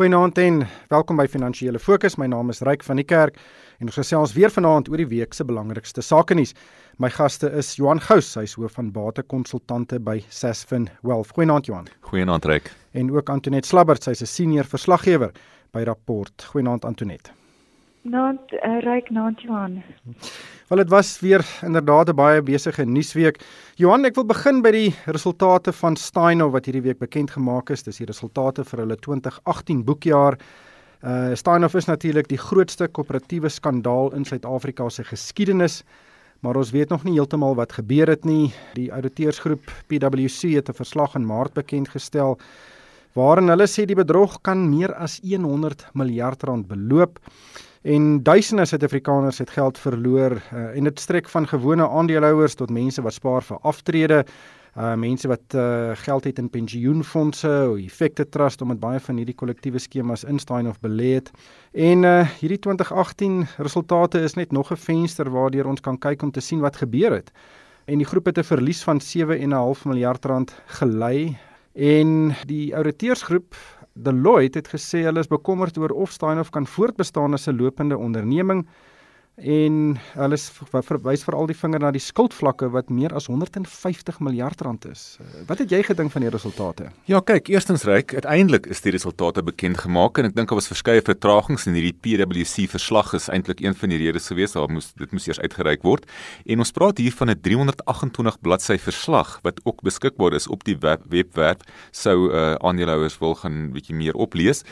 Goeienaand en welkom by Finansiële Fokus. My naam is Ryk van die Kerk en ons gesels weer vanaand oor die week se belangrikste sake nuus. My gaste is Johan Gous, hy is hoof van batekonsultante by Sasfin Wealth. Goeienaand Johan. Goeienaand Ryk. En ook Antoinette Slabbert, sy is 'n senior verslaggewer by Rapport. Goeienaand Antoinette. Naand uh, Ryk, naand Johan. Wel dit was weer inderdaad 'n baie besige nuusweek. Johan, ek wil begin by die resultate van Steinhoff wat hierdie week bekend gemaak is. Dis die resultate vir hulle 2018 boekjaar. Uh Steinhoff is natuurlik die grootste koöperatiewe skandaal in Suid-Afrika se geskiedenis. Maar ons weet nog nie heeltemal wat gebeur het nie. Die ouditeursgroep PwC het 'n verslag in Maart bekend gestel waarin hulle sê die bedrog kan meer as 100 miljard rand beloop en duisende Suid-Afrikaners het geld verloor uh, en dit strek van gewone aandeelhouers tot mense wat spaar vir aftrede, uh mense wat uh geld het in pensioenfonde of effekte trust omdat baie van hierdie kollektiewe skemas instaan of belê het. En uh hierdie 2018 resultate is net nog 'n venster waardeur ons kan kyk om te sien wat gebeur het. En die groep het 'n verlies van 7.5 miljard rand gelei en die ouditeursgroep Deloitte het gesê hulle is bekommerd oor of Steinhoff kan voortbestaan as 'n lopende onderneming en hulle verwys veral die vinger na die skuldvlakke wat meer as 150 miljard rand is. Eh, wat het jy gedink van die resultate? Ja, kyk, eerstens reik, uiteindelik is die resultate bekend gemaak en ek dink daar was verskeie vertragings in hierdie PwC verslag is eintlik een van die redes gewees daar moes dit moes eers uitgereik word. En ons praat hier van 'n 328 bladsy verslag wat ook beskikbaar is op die web, webwerf sou uh, aandeelhouers wil gaan bietjie meer oplees.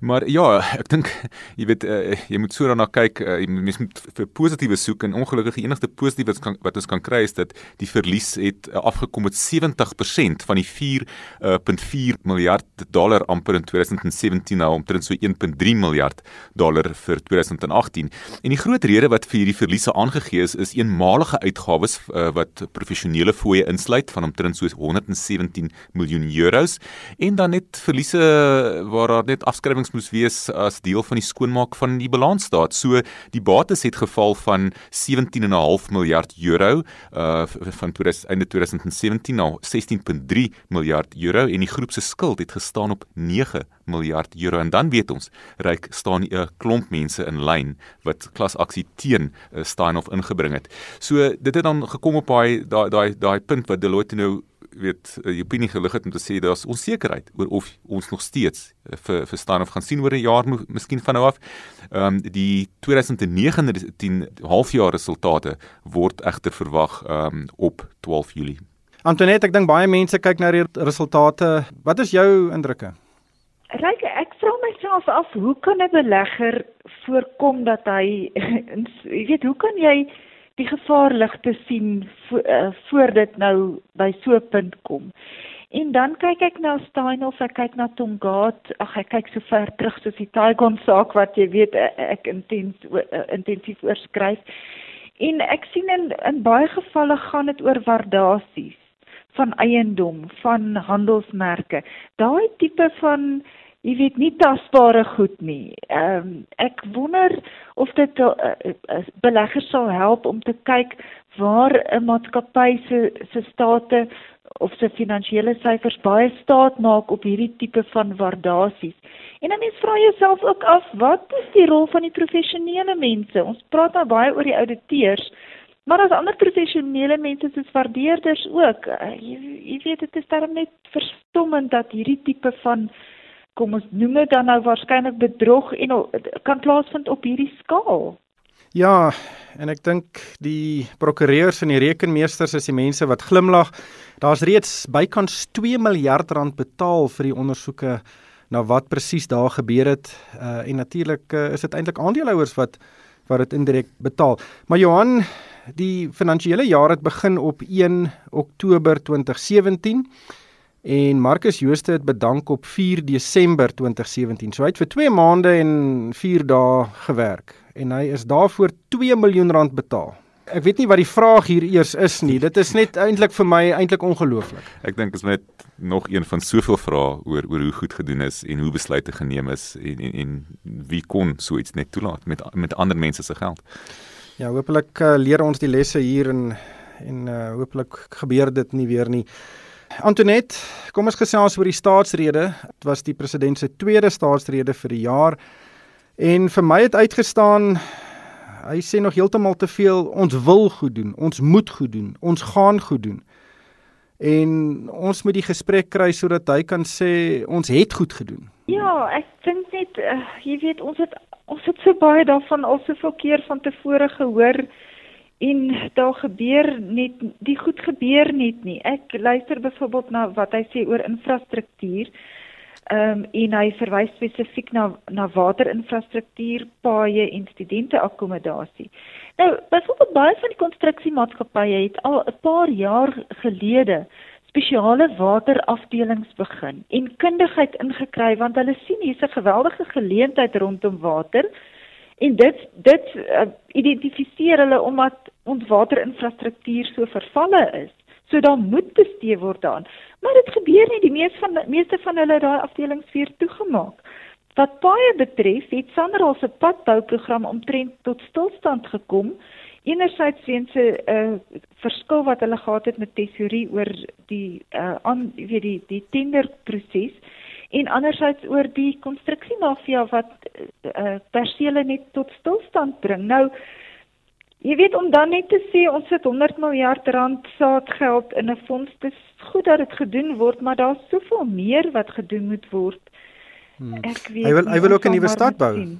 Maar ja, ek dink jy weet uh, jy moet so daarna kyk, uh, jy moet vir positiewe soek en ongelukkig die enigste positief wat, kan, wat ons kan kry is dat die verlies het uh, afgekom met 70% van die 4.4 uh, miljard dollar amper in 2017 nou omtrent so 1.3 miljard dollar vir 2018. En die groot rede wat vir hierdie verliese aangegee is is eenmalige uitgawes uh, wat professionele fooie insluit van omtrent so 117 miljoen euros en dan net verliese waar daar net afskrywings moes wees as deel van die skoonmaak van die balansstaat. So die bates het geval van 17,5 miljard euro uh van 2000, einde 2017 na 16.3 miljard euro en die groep se skuld het gestaan op 9 miljard euro en dan weet ons ryk staan 'n klomp mense in lyn wat klasaksie teen uh, Steinhoff ingebring het. So dit het dan gekom op daai daai daai punt wat Deloitte nou weet die opinie gelig het om te sê daar's onsekerheid oor of ons nog steeds eh, vir vir staan of gaan sien oor 'n jaar miskien van nou af. Ehm um, die 2019 halfjaar resultate word egter verwag ehm um, op 12 Julie. Antoinette, ek dink baie mense kyk na die resultate. Wat is jou indrukke? Ryk, ek vra myself af, hoe kan 'n belegger voorkom dat hy jy weet, hoe kan jy die gevaar lig te sien vo, uh, voor dit nou by so 'n punt kom. En dan kyk ek na Steinhoff, ek kyk na Tongaat, ag ek kyk so ver terug soos die Taigon saak wat jy weet eh, ek intens uh, intensief oorskryf. En ek sien in in baie gevalle gaan dit oor waardasies van eiendom, van handelsmerke. Daai tipe van jy weet nie tasbare goed nie. Ehm um, ek wonder of dit uh, uh, beleggers sal help om te kyk waar 'n maatskappy se se state of se finansiële syfers baie staat maak op hierdie tipe van waardasies. En dan mens vra jouself ook af, wat is die rol van die professionele mense? Ons praat nou baie oor die ouditeurs, maar as ander professionele mense soos waardeerders ook. Uh, jy, jy weet dit is darem net verstommend dat hierdie tipe van kom ons noem dit dan nou waarskynlik bedrog en kan plaasvind op hierdie skaal. Ja, en ek dink die prokureurs en die rekenmeesters is die mense wat glimlag. Daar's reeds bykans 2 miljard rand betaal vir die ondersoeke na wat presies daar gebeur het. Uh en natuurlik uh, is dit eintlik aandeelhouers wat wat dit indirek betaal. Maar Johan, die finansiële jaar het begin op 1 Oktober 2017 en Marcus Jooste het bedank op 4 Desember 2017. So hy het vir 2 maande en 4 dae gewerk en hy is daarvoor 2 miljoen rand betaal. Ek weet nie wat die vraag hier eers is nie. Dit is net eintlik vir my eintlik ongelooflik. Ek dink is net nog een van soveel vrae oor oor hoe goed gedoen is en hoe besluite geneem is en en, en wie kon so iets net toelaat met met ander mense se geld. Ja, hopelik uh, leer ons die lesse hier en en uh, hopelik gebeur dit nie weer nie. Antoinette, kom ons gesels oor die staatsrede. Dit was die president se tweede staatsrede vir die jaar. En vir my het uitgestaan hy sê nog heeltemal te veel ons wil goed doen, ons moet goed doen, ons gaan goed doen. En ons moet die gesprek kry sodat hy kan sê ons het goed gedoen. Ja, ek dink net uh, jy weet ons het ons het so baie daarvan al soveel keer van tevore gehoor en daar gebeur net die goed gebeur net nie. Ek luister byvoorbeeld na wat hy sê oor infrastruktuur. Ehm um, en hy verwys spesifiek na na waterinfrastruktuur, paaie en studente akkommodasie. Nou, byvoorbeeld baie van die konstruksiemaatskappye het al 'n paar jaar gelede spesiale waterafdelings begin en kundigheid ingekry want hulle sien hier's 'n geweldige geleentheid rondom water en dit dit uh, identifiseer hulle omdat ons waterinfrastruktuur so vervalle is. So dan moet bestee word daaraan. Maar dit gebeur nie die meeste van meeste van hulle daai afdelings weer toegemaak. Wat baie betref, het Sanral se padbouprogram omtrent tot stilstand gekom enerzijds weens 'n uh, verskil wat hulle gehad het met tesorie oor die uh aan weet die die tenderproses en anderzijds oor die konstruksiemafia wat uh persele net tot stilstand bring. Nou jy weet om dan net te sê ons het 100 miljard rand saadgeld in 'n fonds, dis goed dat dit gedoen word, maar daar's soveel meer wat gedoen moet word. Hmm. Ek weet Hy wil hy wil ook 'n nuwe stad bou.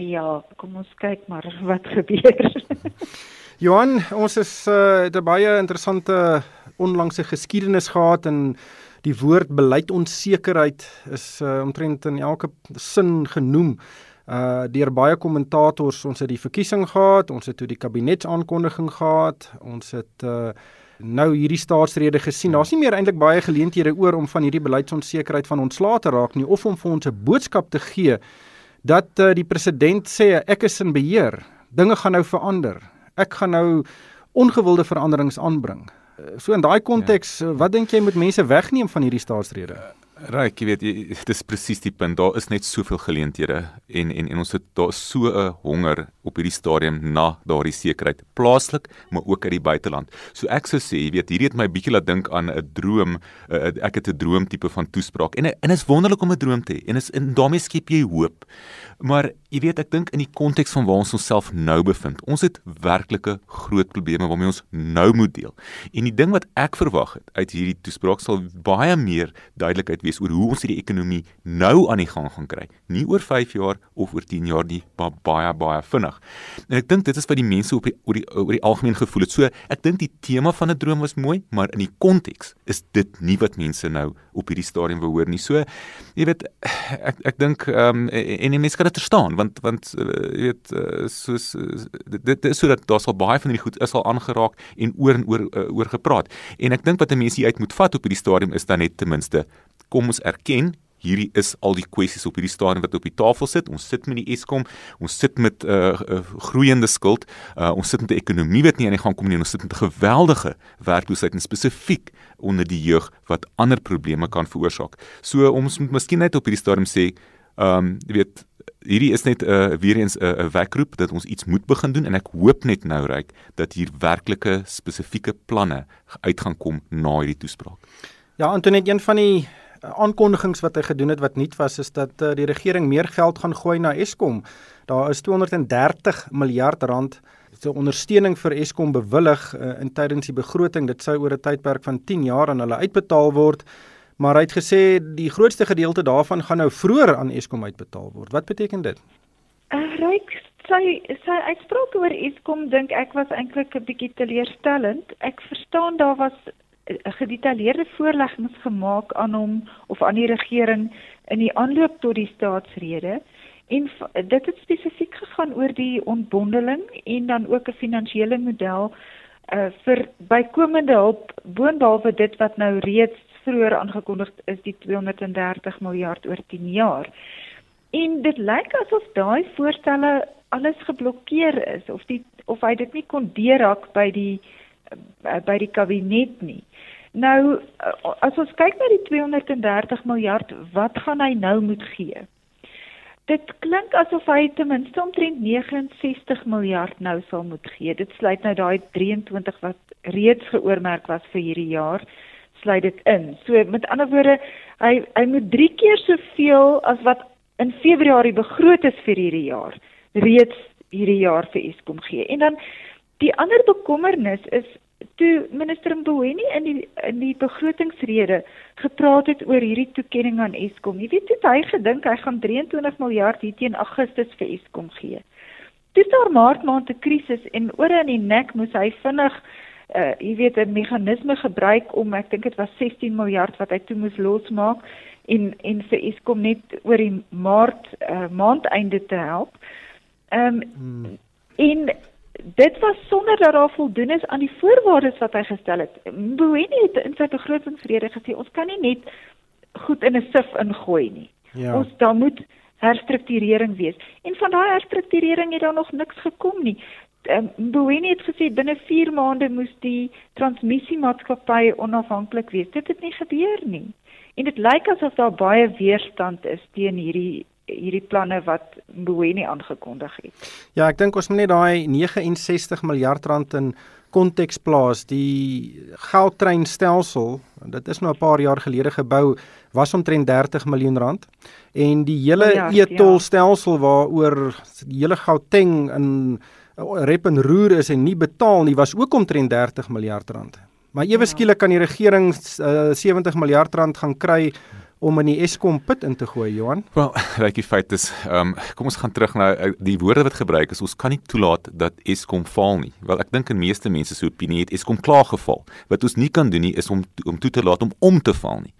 Ja, kom ons kyk maar wat gebeur. Johan, ons is uh, 'n baie interessante onlangse geskiedenis gehad en die woord beleidsonsekerheid is uh, omtrent in elke sin genoem. Uh deur baie kommentators, ons het die verkiesing gehad, ons het toe die kabinetsaankondiging gehad, ons het uh nou hierdie staatsrede gesien. Daar's nie meer eintlik baie geleenthede oor om van hierdie beleidsonsekerheid van ontslae te raak nie of om vir ons 'n boodskap te gee dat uh, die president sê ek is in beheer. Dinge gaan nou verander. Ek gaan nou ongewilde veranderings aanbring. So in daai konteks, ja. wat dink jy moet mense wegneem van hierdie staatsrede? Uh, Ryk, jy weet, dit is presies die punt. Daar is net soveel geleenthede en en en ons het daar so 'n honger op hierdie stadium na daardie sekerheid, plaaslik, maar ook uit die buiteland. So ek sou sê, jy weet, hierdie het my bietjie laat dink aan 'n droom, uh, ek het 'n droom tipe van toespraak. En en is wonderlik om 'n droom te hê en is en daarmee skep jy hoop. Maar jy weet, ek dink in die konteks van waar ons onsself nou bevind, ons het werklike groot probleme waarmee ons nou moet deel. En die ding wat ek verwag het uit hierdie toespraak sal baie meer duidelikheid wees oor hoe ons hierdie ekonomie nou aan die gang gaan kry. Nie oor 5 jaar of oor 10 jaar nie, maar baie baie vinnig. En ek dink dit is wat die mense op die oor die oor die algemeen gevoel het. So ek dink die tema van 'n droom was mooi, maar in die konteks is dit nie wat mense nou op hierdie stadium wil hoor nie. So jy weet ek ek dink ehm um, en die mense kan dit verstaan want want uh, jy weet uh, soos uh, dit, dit is sodat daar sal baie van hierdie goed is al aangeraak en oor en oor uh, oor gepraat. En ek dink wat 'n mens hier uit moet vat op hierdie stadium is dan net ten minste kom ons erken hierdie is al die kwessies op hierdie stadium wat op die tafel sit. Ons sit met die Eskom, ons sit met 'n uh, uh, groeiende skuld, uh, ons sit met 'n ekonomie wat nie aan die gang kom nie, ons sit met 'n geweldige werkloosheid en spesifiek onder die jeug wat ander probleme kan veroorsaak. So ons moet miskien net op hierdie stadium sê, ehm um, jy weet Hierdie is net 'n uh, weer eens 'n uh, wekroep dat ons iets moet begin doen en ek hoop net nou reik dat hier werklike spesifieke planne uit gaan kom na hierdie toespraak. Ja, Antoinette, een van die aankondigings wat hy gedoen het wat nuut was is dat uh, die regering meer geld gaan gooi na Eskom. Daar is 230 miljard rand se ondersteuning vir Eskom bewillig uh, in tydens die begroting. Dit sou oor 'n tydperk van 10 jaar aan hulle uitbetaal word. Maar hy het gesê die grootste gedeelte daarvan gaan nou vroeër aan Eskom uitbetaal word. Wat beteken dit? Uh, Ryk sy sy uitspraak oor Eskom dink ek was eintlik 'n bietjie teleurstellend. Ek verstaan daar was 'n gedetailleerde voorleggings gemaak aan hom of aan die regering in die aanloop tot die staatsrede en dit het spesifiek gegaan oor die ontbondeling en dan ook 'n finansiële model uh, vir bykomende hulp boonbehalwe dit wat nou reeds vroeër aangekondig is die 230 miljard oor 10 jaar. En dit lyk asof daai voorstelle alles geblokkeer is of die of hy dit nie kon deurhak by die uh, by die kabinet nie. Nou eh, as ons kyk na die 230 miljard, wat gaan hy nou moet gee? Dit klink asof hy ten minste omtrent 69 miljard nou sal moet gee. Dit sluit nou daai 23 wat reeds geoormerk was vir hierdie jaar sluit dit in. So met ander woorde, hy hy moet 3 keer soveel as wat in Februarie begroot is vir hierdie jaar reeds hierdie jaar vir Eskom gee. En dan die ander bekommernis is toe minister Mboweni in die in die begrotingsrede gepraat het oor hierdie toekenning aan Eskom. Jy weet, het hy gedink hy gaan 23 miljard hier teen Augustus vir Eskom gee. Dis daar maart maand 'n krisis en oor in die nek moes hy vinnig uh jy weet 'n meganisme gebruik om ek dink dit was 16 miljard wat hy toe moes losmaak en en vir Eskom net oor die maart uh maandeinde te help. Ehm um, hmm. en dit was sonder dat daar voldoen is aan die voorwaardes wat hy gestel het. Mboweni het in sy begrotingsrede gesê ons kan nie net goed in 'n sif ingooi nie. Ja. Ons daar moet herstrukturering wees. En van daai herstrukturering het daar nog niks gekom nie. Um, Mboweni het gesê binne 4 maande moes die transmissiemaatskappy onafhanklik wees. Dit het nie gebeur nie. En dit lyk asof daar baie weerstand is teen hierdie hierdie planne wat Mboweni aangekondig het. Ja, ek dink ons moet net daai 69 miljard rand in konteks plaas. Die geldtreinstelsel, dit is nou 'n paar jaar gelede gebou, was omtrent 30 miljoen rand. En die hele ja, e-tolstelsel waaroor die hele Gauteng in rep en roer is en nie betaal nie, was ook omtrent 30 miljard rand. Maar ewe ja. skielik kan die regering uh, eh, 70 miljard rand gaan kry om in die Eskom put in te gooi, Johan? Wel, like die feit is, ehm um, kom ons gaan terug na uh, die woorde wat gebruik is. Ons kan nie toelaat dat Eskom val nie. Wel, ek dink in meeste mense se opinie het Eskom klaar geval. Wat ons nie kan doen nie is om om toe te laat om om te val nie.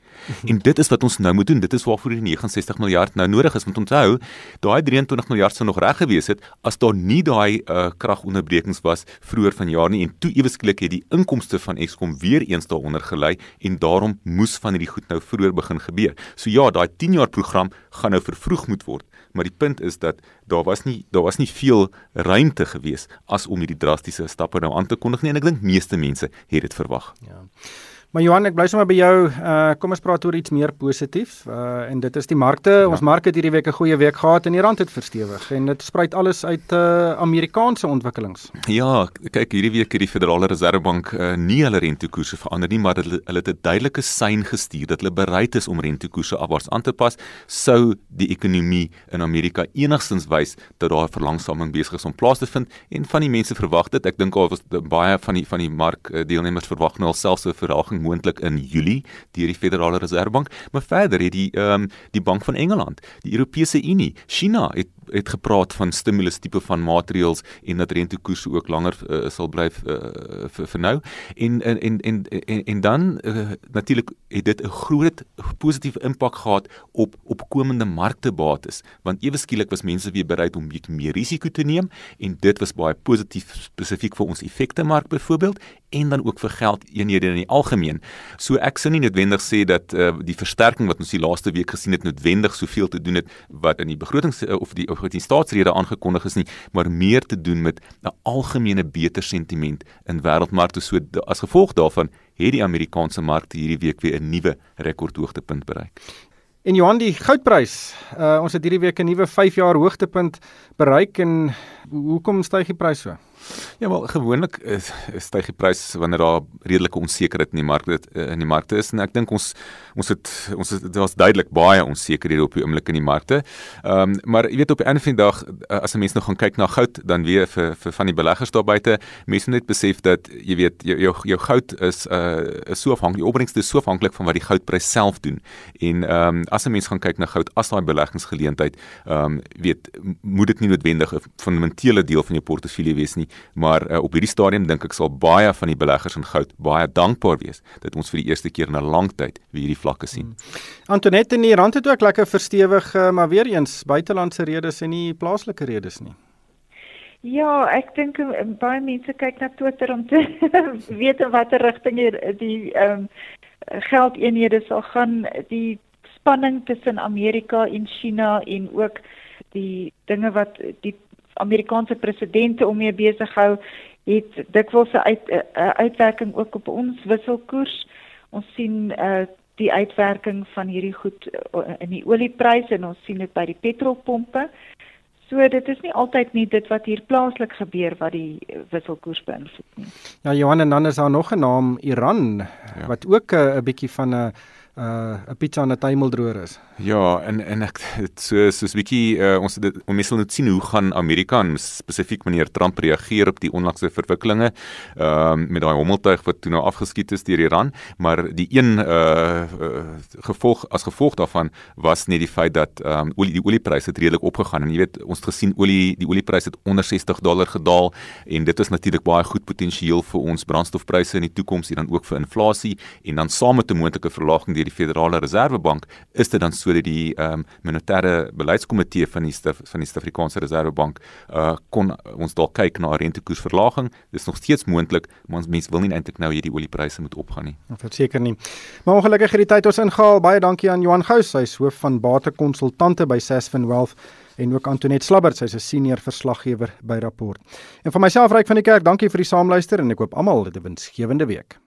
En dit is wat ons nou moet doen. Dit is waarvoor die 69 miljard nou nodig is. Want onthou, daai 23 miljard sou nog reg gewees het as daar nie daai uh, kragonderbrekings was vroeër vanjaar nie en toe ewesklik het die inkomste van Eskom weer eens daaronder gelei en daarom moes van hierdie goed nou vroeër begin gebeur. So ja, daai 10 jaar program gaan nou vervroeg moet word. Maar die punt is dat daar was nie daar was nie veel ruimte gewees as om hierdie drastiese stappe nou aan te kondig nie en ek dink meeste mense het dit verwag. Ja. Maar Johan, ek bly sommer by jou. Uh kom ons praat oor iets meer positief. Uh en dit is die markte. Ja. Ons mark het hierdie week 'n goeie week gehad en die rand het verstewig en dit spruit alles uit uh Amerikaanse ontwikkelings. Ja, kyk hierdie week het die Federale Reservebank uh nie hulle rentekoerse verander nie, maar hulle hulle het 'n duidelike sein gestuur dat hulle bereid is om rentekoerse afwaarts aan te pas sou die ekonomie in Amerika enigstens wys dat daar 'n verlangsaming besig is om plaas te vind en van die mense verwag dit. Ek dink al was baie van die van die mark deelnemers verwag nou selfs 'n verhoging moontlik in Julie deur die Federale Reservebank, maar verder het die ehm um, die Bank van Engeland, die Europese Unie, China het het gepraat van stimulus tipe van maatreëls en dat rentekoerse ook langer uh, sal bly uh, vir, vir nou en en en en en, en dan uh, natuurlik het dit 'n groot positiewe impak gehad op opkomende marktebates want ewe skielik was mense weer bereid om bietjie meer risiko te neem en dit was baie positief spesifiek vir ons effekte mark byvoorbeeld en dan ook vir geld eenhede in die algemeen. So ek sou nie noodwendig sê dat uh, die versterking wat ons die laaste week gesien het noodwendig soveel te doen het wat in die begrotings uh, of die of die staatsrede aangekondig is nie, maar meer te doen met 'n algemene beter sentiment in wêreldmarkte. So as gevolg daarvan het die Amerikaanse markte hierdie week weer 'n nuwe rekordhoogtepunt bereik. En Johan die goudprys, uh, ons het hierdie week 'n nuwe 5 jaar hoogtepunt bereik en hoekom styg die prys so? Ja, wel gewoonlik is styg die prys wanneer daar redelike onsekerheid in die mark dit eh, in die markte is en ek dink ons ons het ons het was duidelik baie onsekerhede op die oomblik in die markte. Ehm um, maar jy weet op 'n einde van die dag eh, as 'n mens nou gaan kyk na goud dan weer vir vir van die beleggers daar buite, mense net besef dat jy weet jou jou, jou goud is uh is so afhanklik, die opbrengste is so afhanklik van wat die goudprys self doen. En ehm um, as 'n mens gaan kyk na goud as daai beleggingsgeleentheid, ehm um, weet moet dit nie noodwendig 'n fundamentele deel van jou portefeulje wees nie maar uh, op hierdie stadium dink ek sal baie van die beleggers in goud baie dankbaar wees dat ons vir die eerste keer in 'n lang tyd weer hierdie vlakke sien. Hmm. Antoinette in die rand het ook lekker verstewig, uh, maar weer eens buitelandse redes en nie plaaslike redes nie. Ja, ek dink eh, baie mense kyk na Twitter om te weet in watter rigting die ehm um, geldeenhede sal gaan die spanning tussen Amerika en China en ook die dinge wat die Amerikaanse presidente om mee besig hou, het dikwels 'n uit, uitwerking ook op ons wisselkoers. Ons sien uh die uitwerking van hierdie goed uh, in die oliepryse en ons sien dit by die petrolpompe. So dit is nie altyd nie dit wat hier plaaslik gebeur wat die wisselkoers beïnvloed nie. Ja Johan en dan is daar nog 'n naam Iran ja. wat ook 'n bietjie van 'n 'n pizza en 'n tuimeldroër is. Ja, en en ek dit so soos bietjie uh, ons dit ons mens moet sien hoe gaan Amerika en spesifiek meneer Trump reageer op die onlangse verwikkelinge ehm uh, met daai hommeltuig wat toe nou afgeskiet is deur Iran, maar die een uh, uh gevolg as gevolg daarvan was net die feit dat ehm um, olie die oliepryse het redelik opgegaan en jy weet ons het gesien olie die oliepryse het onder 60 dollar gedaal en dit is natuurlik baie goed potensieel vir ons brandstofpryse in die toekoms en dan ook vir inflasie en dan saam met 'n moontlike verlaging deur die Federale Reservebank is dit dan sodat die ehm um, monetêre beleidskomitee van die Staf, van die Suid-Afrikaanse Reservebank uh kon ons dalk kyk na 'n rentekoersverlaging. Dis nog steeds moontlik, maar ons mense wil nie eintlik nou hierdie oliepryse moet opgaan nie. Verseker nie. Maar ongelukkig het die tyd ons ingehaal. Baie dankie aan Johan Gous, hy is hoof van batekonsultante by Sasfin Wealth en ook Antoinette Slabbert, sy's 'n senior verslaggewer by Rapport. En vir myself Ryk van die Kerk, dankie vir die saamluister en ek hoop almal 'n winsgewende week.